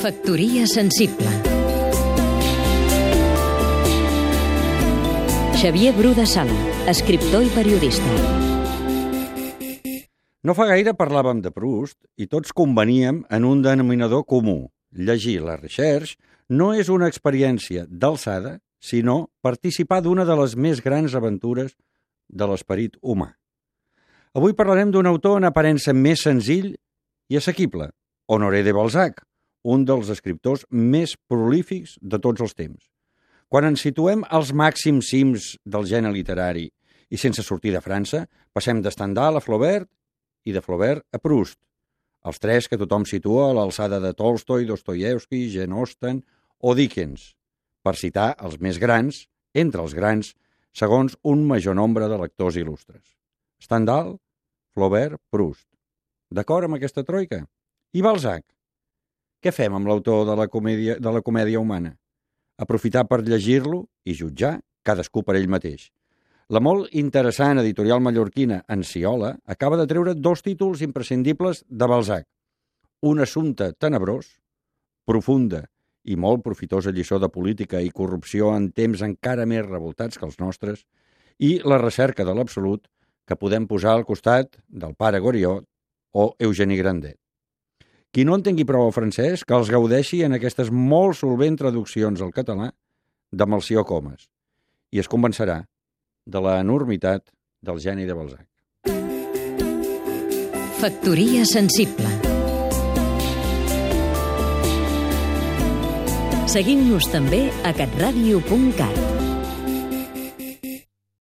Factoria sensible Xavier Bru de Sala, escriptor i periodista. No fa gaire parlàvem de Proust i tots conveníem en un denominador comú. Llegir la Recherche no és una experiència d'alçada, sinó participar d'una de les més grans aventures de l'esperit humà. Avui parlarem d'un autor en aparença més senzill i assequible, Honoré de Balzac, un dels escriptors més prolífics de tots els temps. Quan ens situem als màxims cims del gènere literari i sense sortir de França, passem de Stendhal a Flaubert i de Flaubert a Proust, els tres que tothom situa a l'alçada de Tolstoi, Dostoyevsky, Jane Austen o Dickens, per citar els més grans, entre els grans, segons un major nombre de lectors il·lustres. Stendhal, Flaubert, Proust. D'acord amb aquesta troika? I Balzac? Què fem amb l'autor de, la comèdia, de la comèdia humana? Aprofitar per llegir-lo i jutjar cadascú per ell mateix. La molt interessant editorial mallorquina Enciola acaba de treure dos títols imprescindibles de Balzac. Un assumpte tenebrós, profunda i molt profitosa lliçó de política i corrupció en temps encara més revoltats que els nostres, i la recerca de l'absolut que podem posar al costat del pare Goriot o Eugeni Grandet. Qui no entengui prou el francès, que els gaudeixi en aquestes molt solvent traduccions al català de Melció Comas. I es convencerà de la enormitat del geni de Balzac. Factoria sensible. Seguim-nos també a catradio.cat